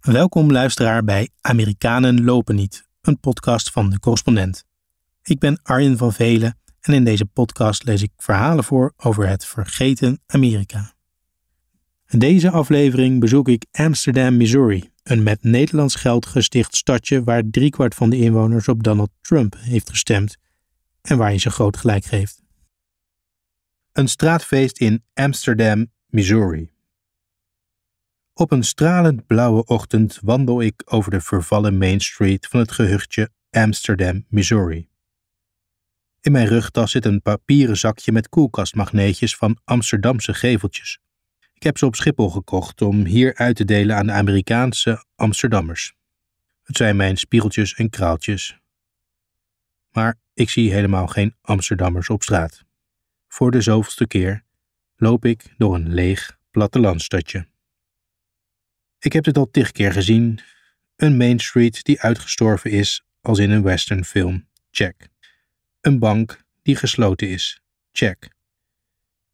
Welkom luisteraar bij Amerikanen lopen niet, een podcast van de correspondent. Ik ben Arjen van Velen en in deze podcast lees ik verhalen voor over het vergeten Amerika. In deze aflevering bezoek ik Amsterdam, Missouri, een met Nederlands geld gesticht stadje waar driekwart van de inwoners op Donald Trump heeft gestemd en waar je ze groot gelijk geeft. Een straatfeest in Amsterdam, Missouri. Op een stralend blauwe ochtend wandel ik over de vervallen Main Street van het gehuchtje Amsterdam, Missouri. In mijn rugtas zit een papieren zakje met koelkastmagneetjes van Amsterdamse geveltjes. Ik heb ze op Schiphol gekocht om hier uit te delen aan de Amerikaanse Amsterdammers. Het zijn mijn spiegeltjes en kraaltjes. Maar ik zie helemaal geen Amsterdammers op straat. Voor de zoveelste keer loop ik door een leeg plattelandstadje. Ik heb dit al tig keer gezien. Een Main Street die uitgestorven is als in een westernfilm. Check. Een bank die gesloten is. Check.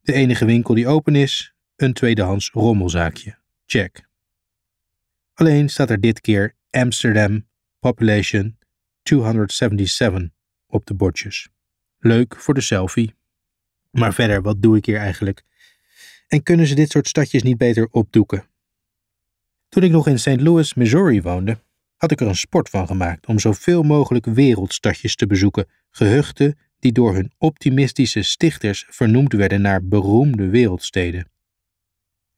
De enige winkel die open is, een tweedehands rommelzaakje. Check. Alleen staat er dit keer Amsterdam Population 277 op de bordjes. Leuk voor de selfie. Maar verder, wat doe ik hier eigenlijk? En kunnen ze dit soort stadjes niet beter opdoeken? Toen ik nog in St. Louis, Missouri woonde, had ik er een sport van gemaakt om zoveel mogelijk wereldstadjes te bezoeken, gehuchten die door hun optimistische stichters vernoemd werden naar beroemde wereldsteden.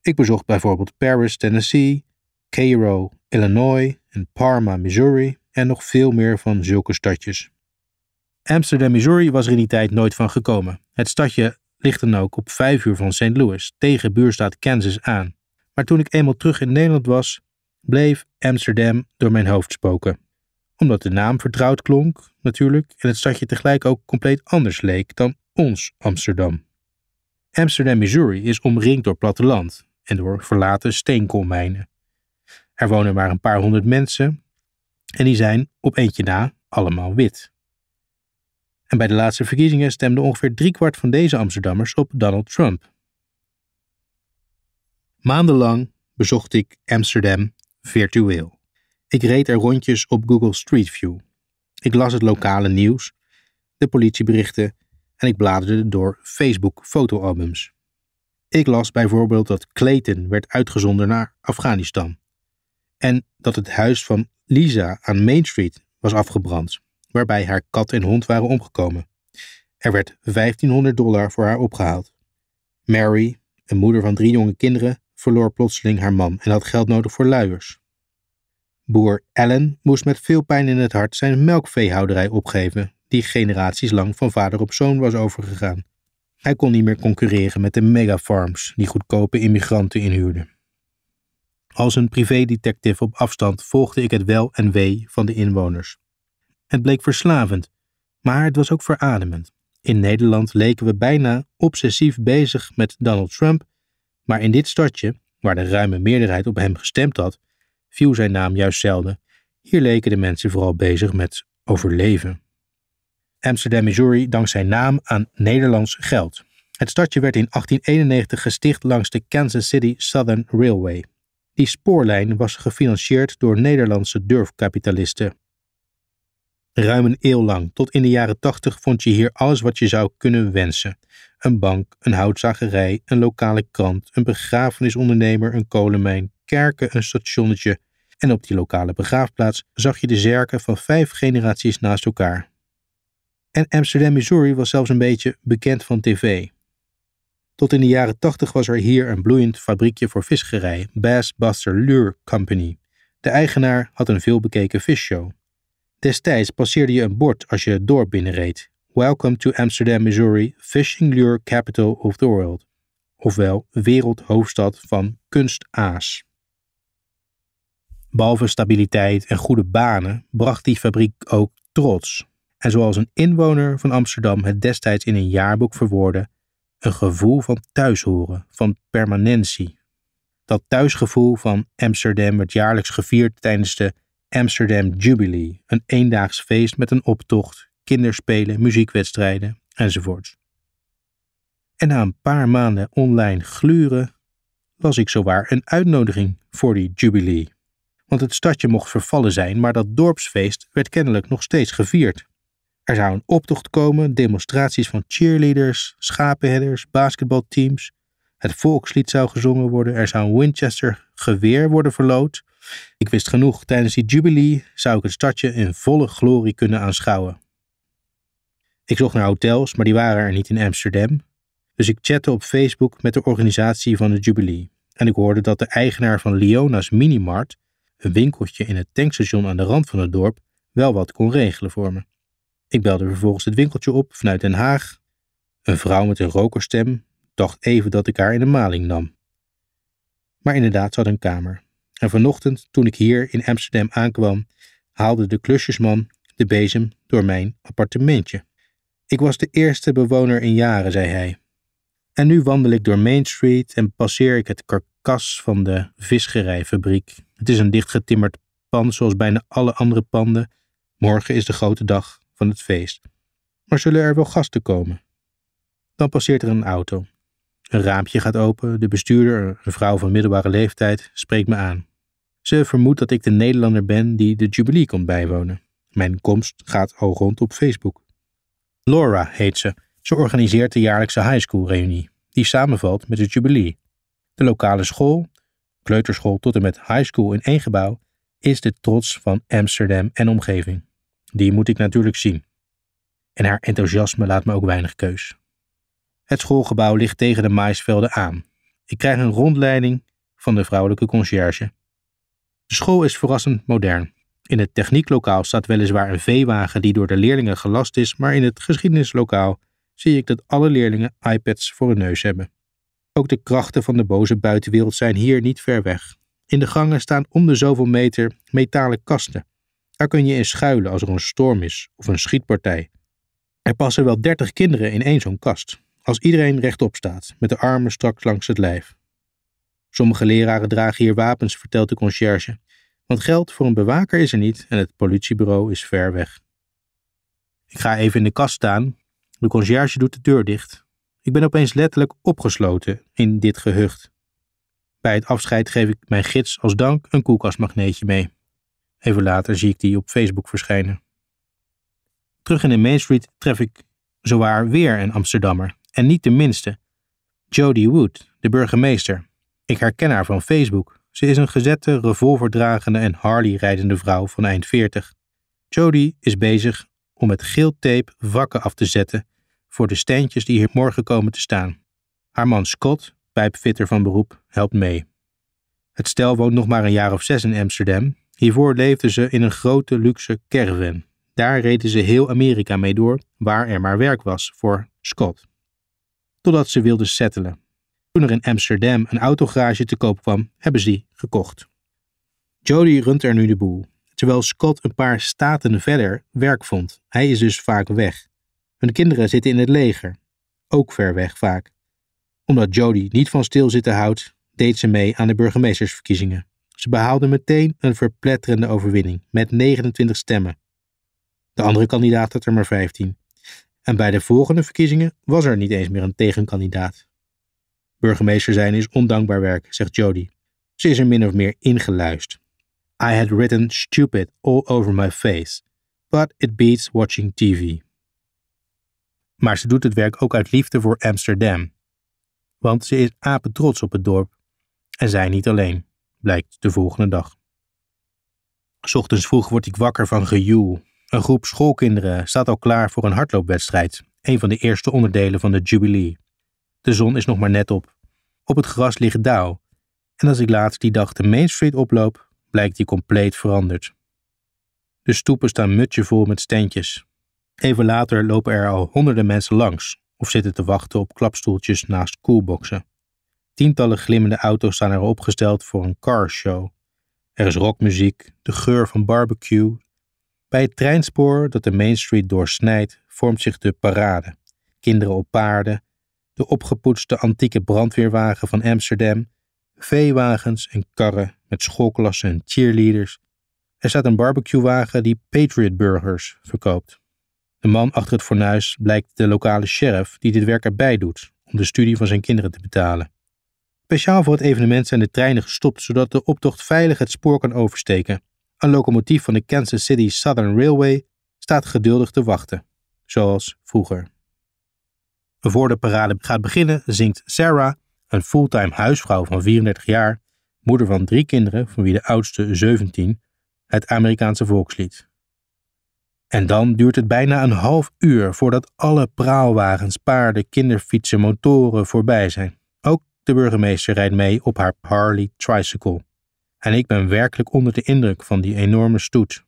Ik bezocht bijvoorbeeld Paris, Tennessee, Cairo, Illinois en Parma, Missouri en nog veel meer van zulke stadjes. Amsterdam, Missouri was er in die tijd nooit van gekomen. Het stadje ligt dan ook op vijf uur van St. Louis, tegen buurstaat Kansas aan. Maar toen ik eenmaal terug in Nederland was, bleef Amsterdam door mijn hoofd spoken. Omdat de naam vertrouwd klonk, natuurlijk, en het stadje tegelijk ook compleet anders leek dan ons Amsterdam. Amsterdam, Missouri is omringd door platteland en door verlaten steenkoolmijnen. Er wonen maar een paar honderd mensen en die zijn op eentje na allemaal wit. En bij de laatste verkiezingen stemde ongeveer driekwart van deze Amsterdammers op Donald Trump. Maandenlang bezocht ik Amsterdam virtueel. Ik reed er rondjes op Google Street View. Ik las het lokale nieuws, de politieberichten en ik bladerde door Facebook fotoalbums. Ik las bijvoorbeeld dat Clayton werd uitgezonden naar Afghanistan en dat het huis van Lisa aan Main Street was afgebrand, waarbij haar kat en hond waren omgekomen. Er werd 1500 dollar voor haar opgehaald. Mary, een moeder van drie jonge kinderen, verloor plotseling haar man en had geld nodig voor luiers. Boer Allen moest met veel pijn in het hart zijn melkveehouderij opgeven, die generaties lang van vader op zoon was overgegaan. Hij kon niet meer concurreren met de megafarms die goedkope immigranten inhuurden. Als een privédetective op afstand volgde ik het wel en wee van de inwoners. Het bleek verslavend, maar het was ook verademend. In Nederland leken we bijna obsessief bezig met Donald Trump maar in dit stadje, waar de ruime meerderheid op hem gestemd had, viel zijn naam juist zelden. Hier leken de mensen vooral bezig met overleven. Amsterdam, Missouri dankt zijn naam aan Nederlands geld. Het stadje werd in 1891 gesticht langs de Kansas City Southern Railway. Die spoorlijn was gefinancierd door Nederlandse durfkapitalisten. Ruim een eeuw lang, tot in de jaren 80, vond je hier alles wat je zou kunnen wensen een bank, een houtzagerij, een lokale krant, een begrafenisondernemer, een kolenmijn, kerken, een stationnetje. En op die lokale begraafplaats zag je de zerken van vijf generaties naast elkaar. En Amsterdam, Missouri was zelfs een beetje bekend van tv. Tot in de jaren tachtig was er hier een bloeiend fabriekje voor visgerij, Bass Buster Lure Company. De eigenaar had een veelbekeken visshow. Destijds passeerde je een bord als je het dorp binnenreed. Welcome to Amsterdam, Missouri, Fishing Lure Capital of the World, ofwel wereldhoofdstad van kunstaas. Behalve stabiliteit en goede banen bracht die fabriek ook trots. En zoals een inwoner van Amsterdam het destijds in een jaarboek verwoordde, een gevoel van thuishoren, van permanentie. Dat thuisgevoel van Amsterdam werd jaarlijks gevierd tijdens de Amsterdam Jubilee, een eendaags feest met een optocht, kinderspelen, muziekwedstrijden enzovoorts. En na een paar maanden online gluren las ik zowaar een uitnodiging voor die jubilee. Want het stadje mocht vervallen zijn, maar dat dorpsfeest werd kennelijk nog steeds gevierd. Er zou een optocht komen, demonstraties van cheerleaders, schapenherders, basketbalteams. Het volkslied zou gezongen worden, er zou een Winchester geweer worden verloot. Ik wist genoeg, tijdens die jubilee zou ik het stadje in volle glorie kunnen aanschouwen. Ik zocht naar hotels, maar die waren er niet in Amsterdam. Dus ik chatte op Facebook met de organisatie van de jubilee. En ik hoorde dat de eigenaar van Leona's Minimart, een winkeltje in het tankstation aan de rand van het dorp, wel wat kon regelen voor me. Ik belde vervolgens het winkeltje op vanuit Den Haag. Een vrouw met een rokerstem dacht even dat ik haar in de maling nam. Maar inderdaad, had een kamer. En vanochtend, toen ik hier in Amsterdam aankwam, haalde de klusjesman de bezem door mijn appartementje. Ik was de eerste bewoner in jaren, zei hij. En nu wandel ik door Main Street en passeer ik het karkas van de visgerijfabriek. Het is een dichtgetimmerd pand zoals bijna alle andere panden. Morgen is de grote dag van het feest. Maar zullen er wel gasten komen? Dan passeert er een auto. Een raampje gaat open, de bestuurder, een vrouw van middelbare leeftijd, spreekt me aan. Ze vermoedt dat ik de Nederlander ben die de Jubilee komt bijwonen. Mijn komst gaat al rond op Facebook. Laura heet ze. Ze organiseert de jaarlijkse high school reunie, die samenvalt met de Jubilee. De lokale school, kleuterschool tot en met high school in één gebouw, is de trots van Amsterdam en omgeving. Die moet ik natuurlijk zien. En haar enthousiasme laat me ook weinig keus. Het schoolgebouw ligt tegen de maisvelden aan. Ik krijg een rondleiding van de vrouwelijke conciërge. De school is verrassend modern. In het technieklokaal staat weliswaar een veewagen die door de leerlingen gelast is, maar in het geschiedenislokaal zie ik dat alle leerlingen iPads voor hun neus hebben. Ook de krachten van de boze buitenwereld zijn hier niet ver weg. In de gangen staan om de zoveel meter metalen kasten. Daar kun je in schuilen als er een storm is of een schietpartij. Er passen wel dertig kinderen in één zo'n kast, als iedereen rechtop staat, met de armen strak langs het lijf. Sommige leraren dragen hier wapens, vertelt de conciërge, want geld voor een bewaker is er niet en het politiebureau is ver weg. Ik ga even in de kast staan. De conciërge doet de deur dicht. Ik ben opeens letterlijk opgesloten in dit gehucht. Bij het afscheid geef ik mijn gids als dank een koelkastmagneetje mee. Even later zie ik die op Facebook verschijnen. Terug in de Main Street tref ik zowaar weer een Amsterdammer, en niet de minste. Jodie Wood, de burgemeester. Ik herken haar van Facebook. Ze is een gezette, revolverdragende en Harley-rijdende vrouw van eind 40. Jodie is bezig om met geel tape vakken af te zetten voor de steentjes die hier morgen komen te staan. Haar man Scott, pijpfitter van beroep, helpt mee. Het stel woont nog maar een jaar of zes in Amsterdam. Hiervoor leefden ze in een grote luxe caravan. Daar reden ze heel Amerika mee door, waar er maar werk was voor Scott. Totdat ze wilden settelen. Toen er in Amsterdam een autogarage te koop kwam, hebben ze die gekocht. Jody runt er nu de boel, terwijl Scott een paar staten verder werk vond. Hij is dus vaak weg. Hun kinderen zitten in het leger, ook ver weg vaak. Omdat Jody niet van stilzitten houdt, deed ze mee aan de burgemeestersverkiezingen. Ze behaalde meteen een verpletterende overwinning met 29 stemmen. De andere kandidaat had er maar 15. En bij de volgende verkiezingen was er niet eens meer een tegenkandidaat. Burgemeester zijn is ondankbaar werk, zegt Jody. Ze is er min of meer ingeluist. I had written stupid all over my face, but it beats watching TV. Maar ze doet het werk ook uit liefde voor Amsterdam. Want ze is apetrots op het dorp. En zij niet alleen, blijkt de volgende dag. Ochtends vroeg word ik wakker van gejoel. Een groep schoolkinderen staat al klaar voor een hardloopwedstrijd, een van de eerste onderdelen van de Jubilee. De zon is nog maar net op. Op het gras ligt dauw. En als ik laatst die dag de Main Street oploop, blijkt die compleet veranderd. De stoepen staan mutjevol met steentjes. Even later lopen er al honderden mensen langs of zitten te wachten op klapstoeltjes naast koelboxen. Tientallen glimmende auto's staan er opgesteld voor een carshow. Er is rockmuziek, de geur van barbecue. Bij het treinspoor dat de Main Street doorsnijdt, vormt zich de parade. Kinderen op paarden, de opgepoetste antieke brandweerwagen van Amsterdam, veewagens en karren met schoolklassen en cheerleaders. Er staat een barbecuewagen die Patriot Burgers verkoopt. De man achter het fornuis blijkt de lokale sheriff die dit werk erbij doet om de studie van zijn kinderen te betalen. Speciaal voor het evenement zijn de treinen gestopt zodat de optocht veilig het spoor kan oversteken. Een locomotief van de Kansas City Southern Railway staat geduldig te wachten, zoals vroeger. Voor de parade gaat beginnen zingt Sarah, een fulltime huisvrouw van 34 jaar, moeder van drie kinderen, van wie de oudste 17, het Amerikaanse volkslied. En dan duurt het bijna een half uur voordat alle praalwagens, paarden, kinderfietsen, motoren voorbij zijn. Ook de burgemeester rijdt mee op haar Harley Tricycle. En ik ben werkelijk onder de indruk van die enorme stoet.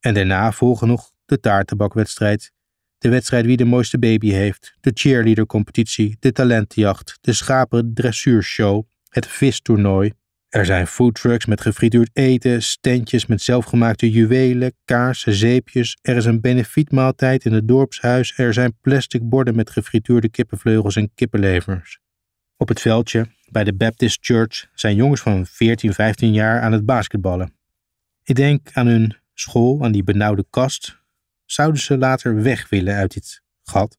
En daarna volgen nog de taartenbakwedstrijd, de wedstrijd wie de mooiste baby heeft, de cheerleader-competitie, de talentenjacht, de schapendressuurshow, het vistoernooi. Er zijn foodtrucks met gefrituurd eten, standjes met zelfgemaakte juwelen, kaarsen, zeepjes. Er is een benefietmaaltijd in het dorpshuis. Er zijn plastic borden met gefrituurde kippenvleugels en kippenlevers. Op het veldje bij de Baptist Church zijn jongens van 14, 15 jaar aan het basketballen. Ik denk aan hun school, aan die benauwde kast, zouden ze later weg willen uit dit gat?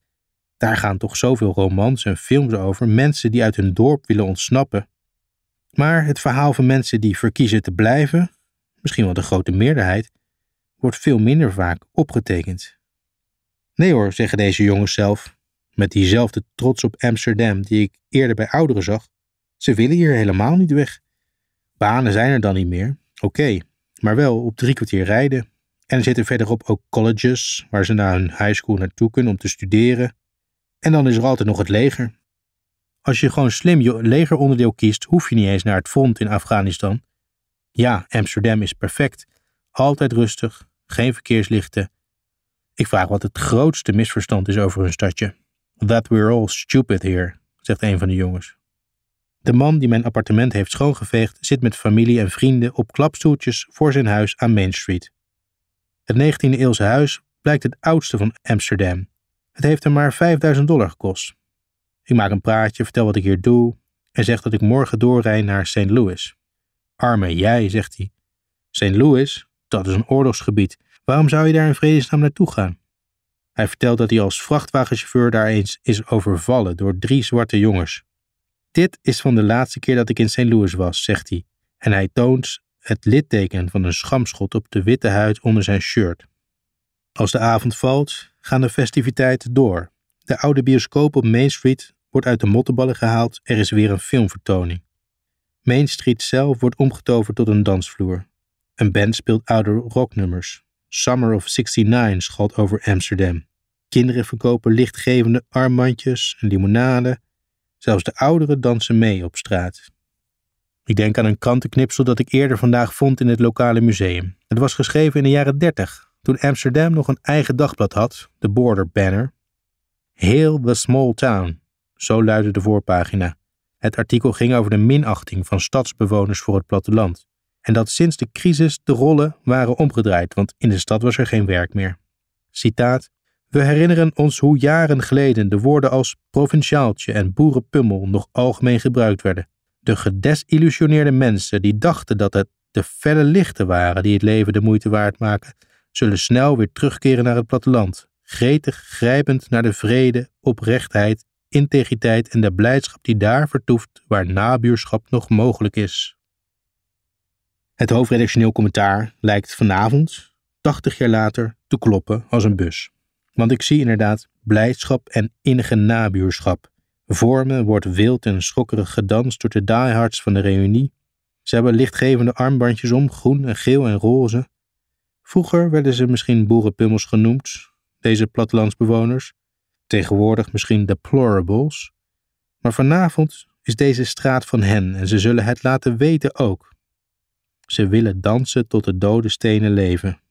Daar gaan toch zoveel romans en films over, mensen die uit hun dorp willen ontsnappen. Maar het verhaal van mensen die verkiezen te blijven, misschien wel de grote meerderheid, wordt veel minder vaak opgetekend. Nee hoor, zeggen deze jongens zelf, met diezelfde trots op Amsterdam die ik eerder bij ouderen zag. Ze willen hier helemaal niet weg. Banen zijn er dan niet meer, oké, maar wel op drie kwartier rijden en er zitten verderop ook colleges waar ze na hun high school naartoe kunnen om te studeren. En dan is er altijd nog het leger. Als je gewoon slim je legeronderdeel kiest, hoef je niet eens naar het front in Afghanistan. Ja, Amsterdam is perfect. Altijd rustig, geen verkeerslichten. Ik vraag wat het grootste misverstand is over hun stadje. That we're all stupid here, zegt een van de jongens. De man die mijn appartement heeft schoongeveegd zit met familie en vrienden op klapstoeltjes voor zijn huis aan Main Street. Het 19e-eeuwse huis blijkt het oudste van Amsterdam. Het heeft hem maar 5000 dollar gekost. Ik maak een praatje, vertel wat ik hier doe en zeg dat ik morgen doorrijd naar St. Louis. Arme jij, zegt hij. St. Louis, dat is een oorlogsgebied. Waarom zou je daar in vredesnaam naartoe gaan? Hij vertelt dat hij als vrachtwagenchauffeur daar eens is overvallen door drie zwarte jongens. Dit is van de laatste keer dat ik in St. Louis was, zegt hij, en hij toont het litteken van een schamschot op de witte huid onder zijn shirt. Als de avond valt, gaan de festiviteiten door. De oude bioscoop op Main Street wordt uit de mottenballen gehaald, er is weer een filmvertoning. Main Street zelf wordt omgetoverd tot een dansvloer. Een band speelt oude rocknummers. Summer of 69 schalt over Amsterdam. Kinderen verkopen lichtgevende armbandjes en limonade. Zelfs de ouderen dansen mee op straat. Ik denk aan een krantenknipsel dat ik eerder vandaag vond in het lokale museum. Het was geschreven in de jaren 30, toen Amsterdam nog een eigen dagblad had, de Border Banner. Hail the small town, zo luidde de voorpagina. Het artikel ging over de minachting van stadsbewoners voor het platteland. En dat sinds de crisis de rollen waren omgedraaid, want in de stad was er geen werk meer. Citaat: We herinneren ons hoe jaren geleden de woorden als provinciaaltje en boerenpummel nog algemeen gebruikt werden. De gedesillusioneerde mensen die dachten dat het de felle lichten waren die het leven de moeite waard maken, zullen snel weer terugkeren naar het platteland, gretig grijpend naar de vrede, oprechtheid, integriteit en de blijdschap die daar vertoeft waar nabuurschap nog mogelijk is. Het hoofdredactioneel commentaar lijkt vanavond, 80 jaar later, te kloppen als een bus. Want ik zie inderdaad blijdschap en innige nabuurschap, Vormen wordt wild en schokkerig gedanst door de diehards van de reunie. Ze hebben lichtgevende armbandjes om, groen en geel en roze. Vroeger werden ze misschien boerenpummels genoemd, deze plattelandsbewoners. Tegenwoordig misschien deplorables. Maar vanavond is deze straat van hen en ze zullen het laten weten ook. Ze willen dansen tot de dode stenen leven.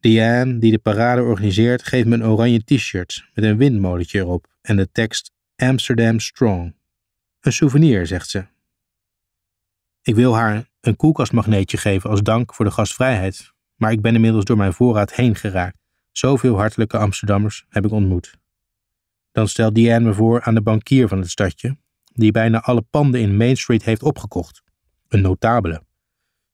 Diane, die de parade organiseert, geeft me een oranje t-shirt met een windmolentje erop en de tekst Amsterdam Strong. Een souvenir, zegt ze. Ik wil haar een koelkastmagneetje geven als dank voor de gastvrijheid, maar ik ben inmiddels door mijn voorraad heen geraakt. Zoveel hartelijke Amsterdammers heb ik ontmoet. Dan stelt Diane me voor aan de bankier van het stadje, die bijna alle panden in Main Street heeft opgekocht. Een notabele.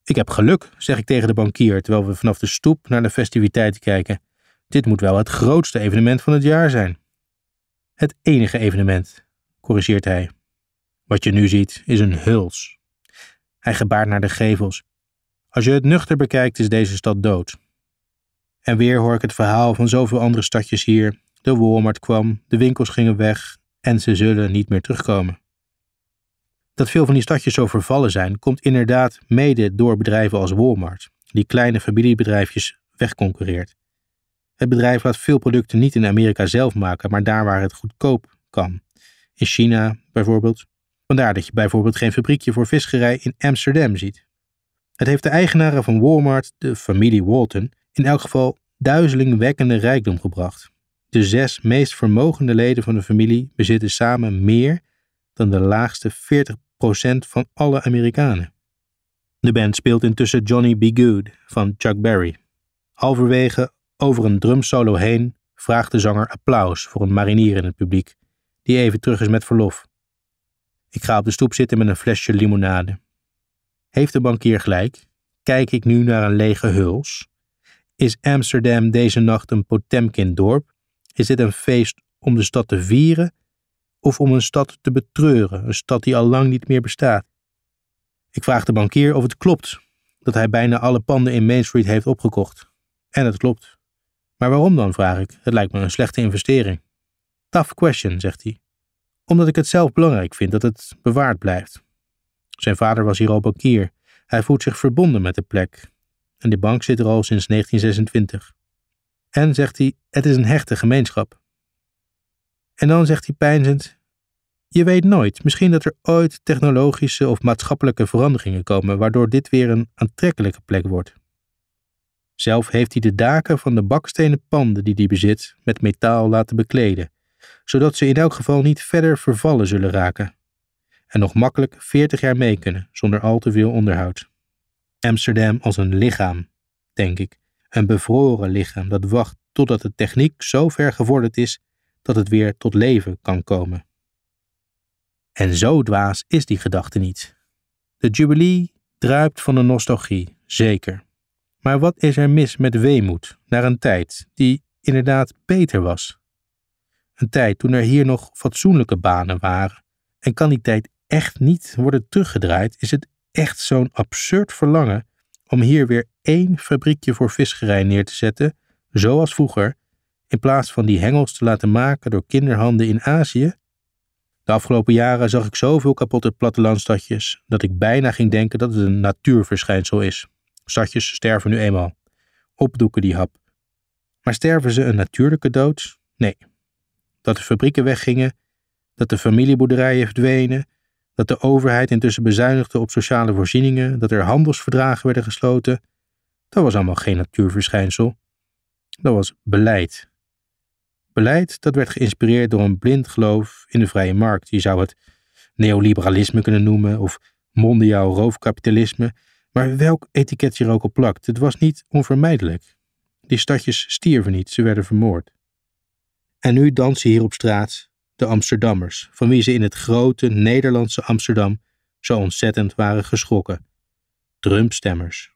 Ik heb geluk, zeg ik tegen de bankier terwijl we vanaf de stoep naar de festiviteiten kijken. Dit moet wel het grootste evenement van het jaar zijn. Het enige evenement, corrigeert hij. Wat je nu ziet is een huls. Hij gebaart naar de gevels. Als je het nuchter bekijkt is deze stad dood. En weer hoor ik het verhaal van zoveel andere stadjes hier. De Walmart kwam, de winkels gingen weg en ze zullen niet meer terugkomen. Dat veel van die stadjes zo vervallen zijn, komt inderdaad mede door bedrijven als Walmart, die kleine familiebedrijfjes wegconcurreert. Het bedrijf laat veel producten niet in Amerika zelf maken, maar daar waar het goedkoop kan. In China bijvoorbeeld. Vandaar dat je bijvoorbeeld geen fabriekje voor visgerij in Amsterdam ziet. Het heeft de eigenaren van Walmart, de familie Walton, in elk geval duizelingwekkende rijkdom gebracht. De zes meest vermogende leden van de familie bezitten samen meer dan de laagste 40% van alle Amerikanen. De band speelt intussen Johnny B. Good van Chuck Berry. Halverwege over een drumsolo heen vraagt de zanger applaus voor een marinier in het publiek, die even terug is met verlof. Ik ga op de stoep zitten met een flesje limonade. Heeft de bankier gelijk? Kijk ik nu naar een lege huls? Is Amsterdam deze nacht een Potemkin-dorp? Is dit een feest om de stad te vieren of om een stad te betreuren, een stad die al lang niet meer bestaat? Ik vraag de bankier of het klopt dat hij bijna alle panden in Main Street heeft opgekocht. En het klopt. Maar waarom dan, vraag ik. Het lijkt me een slechte investering. Tough question, zegt hij. Omdat ik het zelf belangrijk vind dat het bewaard blijft. Zijn vader was hier al bankier. Hij voelt zich verbonden met de plek. En de bank zit er al sinds 1926. En, zegt hij, het is een hechte gemeenschap. En dan zegt hij pijnzend, je weet nooit, misschien dat er ooit technologische of maatschappelijke veranderingen komen, waardoor dit weer een aantrekkelijke plek wordt. Zelf heeft hij de daken van de bakstenen panden die hij bezit met metaal laten bekleden, zodat ze in elk geval niet verder vervallen zullen raken en nog makkelijk 40 jaar mee kunnen zonder al te veel onderhoud. Amsterdam als een lichaam, denk ik, een bevroren lichaam dat wacht totdat de techniek zo ver gevorderd is dat het weer tot leven kan komen. En zo dwaas is die gedachte niet. De jubilee druipt van de nostalgie, zeker. Maar wat is er mis met weemoed naar een tijd die inderdaad beter was? Een tijd toen er hier nog fatsoenlijke banen waren. En kan die tijd echt niet worden teruggedraaid? Is het echt zo'n absurd verlangen om hier weer één fabriekje voor visgerij neer te zetten, zoals vroeger, in plaats van die hengels te laten maken door kinderhanden in Azië? De afgelopen jaren zag ik zoveel kapotte plattelandstadjes dat ik bijna ging denken dat het een natuurverschijnsel is. Stadjes sterven nu eenmaal. Opdoeken die hap. Maar sterven ze een natuurlijke dood? Nee. Dat de fabrieken weggingen, dat de familieboerderijen verdwenen, dat de overheid intussen bezuinigde op sociale voorzieningen, dat er handelsverdragen werden gesloten, dat was allemaal geen natuurverschijnsel. Dat was beleid. Beleid dat werd geïnspireerd door een blind geloof in de vrije markt. Je zou het neoliberalisme kunnen noemen of mondiaal roofkapitalisme, maar welk etiket je er ook op plakt, het was niet onvermijdelijk. Die stadjes stierven niet, ze werden vermoord. En nu dansen hier op straat de Amsterdammers, van wie ze in het grote Nederlandse Amsterdam zo ontzettend waren geschrokken. Trumpstemmers.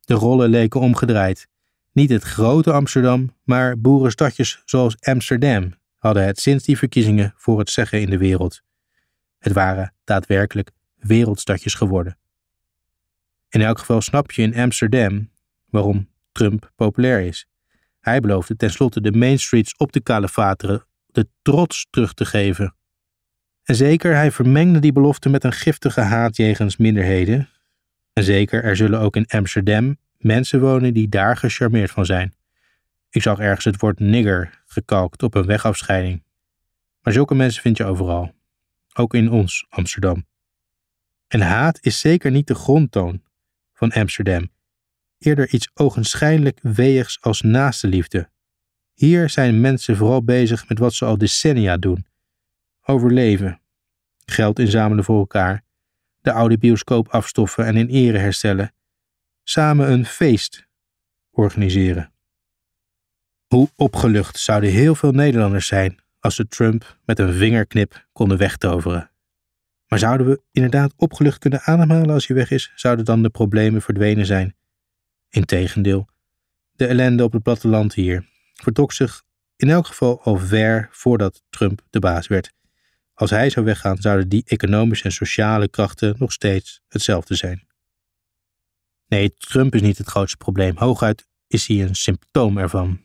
De rollen leken omgedraaid. Niet het grote Amsterdam, maar boerenstadjes zoals Amsterdam hadden het sinds die verkiezingen voor het zeggen in de wereld. Het waren daadwerkelijk wereldstadjes geworden. In elk geval snap je in Amsterdam waarom Trump populair is. Hij beloofde tenslotte de Main Streets op te kalefateren de trots terug te geven. En zeker, hij vermengde die belofte met een giftige haat jegens minderheden. En zeker, er zullen ook in Amsterdam mensen wonen die daar gecharmeerd van zijn. Ik zag ergens het woord nigger gekalkt op een wegafscheiding. Maar zulke mensen vind je overal. Ook in ons Amsterdam. En haat is zeker niet de grondtoon van Amsterdam. Eerder iets ogenschijnlijk weegs als naaste liefde. Hier zijn mensen vooral bezig met wat ze al decennia doen: overleven, geld inzamelen voor elkaar, de oude bioscoop afstoffen en in ere herstellen, samen een feest organiseren. Hoe opgelucht zouden heel veel Nederlanders zijn als ze Trump met een vingerknip konden wegtoveren. Maar zouden we inderdaad opgelucht kunnen ademhalen als hij weg is? Zouden dan de problemen verdwenen zijn? Integendeel, de ellende op het platteland hier vertrok zich in elk geval al ver voordat Trump de baas werd. Als hij zou weggaan, zouden die economische en sociale krachten nog steeds hetzelfde zijn. Nee, Trump is niet het grootste probleem. Hooguit is hij een symptoom ervan.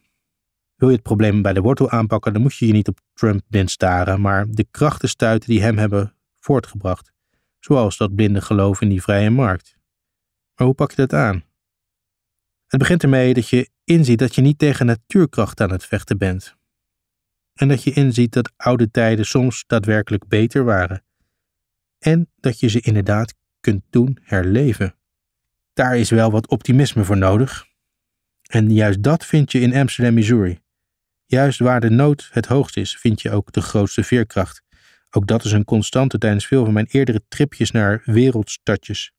Wil je het probleem bij de wortel aanpakken, dan moet je je niet op Trump blind staren, maar de krachten stuiten die hem hebben voortgebracht, zoals dat blinde geloof in die vrije markt. Maar hoe pak je dat aan? Het begint ermee dat je inziet dat je niet tegen natuurkracht aan het vechten bent. En dat je inziet dat oude tijden soms daadwerkelijk beter waren. En dat je ze inderdaad kunt doen herleven. Daar is wel wat optimisme voor nodig. En juist dat vind je in Amsterdam, Missouri. Juist waar de nood het hoogst is, vind je ook de grootste veerkracht. Ook dat is een constante tijdens veel van mijn eerdere tripjes naar wereldstadjes.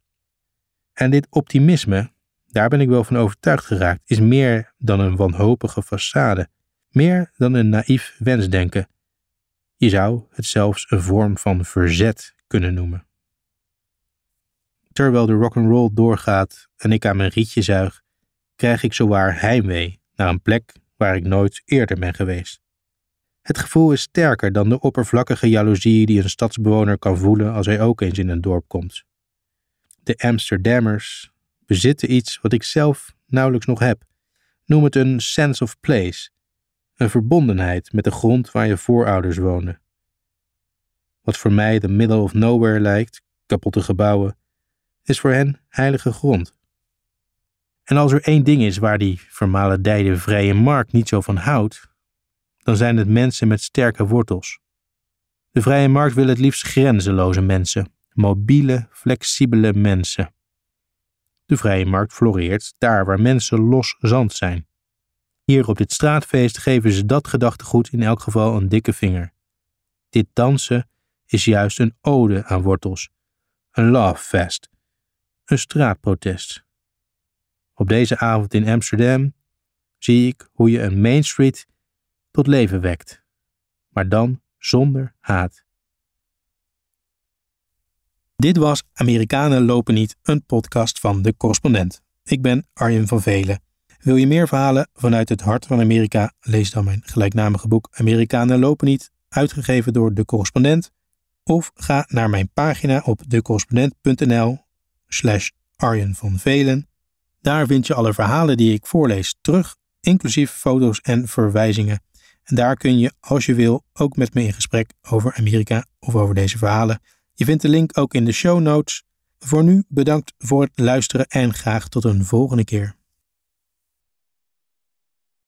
En dit optimisme, daar ben ik wel van overtuigd geraakt, is meer dan een wanhopige façade, meer dan een naïef wensdenken. Je zou het zelfs een vorm van verzet kunnen noemen. Terwijl de rock'n'roll doorgaat en ik aan mijn rietje zuig, krijg ik zowaar heimwee naar een plek waar ik nooit eerder ben geweest. Het gevoel is sterker dan de oppervlakkige jaloezie die een stadsbewoner kan voelen als hij ook eens in een dorp komt. De Amsterdammers bezitten iets wat ik zelf nauwelijks nog heb. Noem het een sense of place, een verbondenheid met de grond waar je voorouders woonden. Wat voor mij de middle of nowhere lijkt, kapotte gebouwen, is voor hen heilige grond. En als er één ding is waar die vermalendijde vrije markt niet zo van houdt, dan zijn het mensen met sterke wortels. De vrije markt wil het liefst grenzeloze mensen, mobiele, flexibele mensen. De vrije markt floreert daar waar mensen los zand zijn. Hier op dit straatfeest geven ze dat gedachtegoed in elk geval een dikke vinger. Dit dansen is juist een ode aan wortels, een love fest, een straatprotest. Op deze avond in Amsterdam zie ik hoe je een Main Street tot leven wekt, maar dan zonder haat. Dit was Amerikanen lopen niet, een podcast van de correspondent. Ik ben Arjen van Velen. Wil je meer verhalen vanuit het hart van Amerika? Lees dan mijn gelijknamige boek Amerikanen lopen niet, uitgegeven door de correspondent. Of ga naar mijn pagina op decorrespondent.nl slash Arjen van Velen. Daar vind je alle verhalen die ik voorlees terug, inclusief foto's en verwijzingen. En daar kun je, als je wil, ook met me in gesprek over Amerika of over deze verhalen. Je vindt de link ook in de show notes. Voor nu bedankt voor het luisteren en graag tot een volgende keer.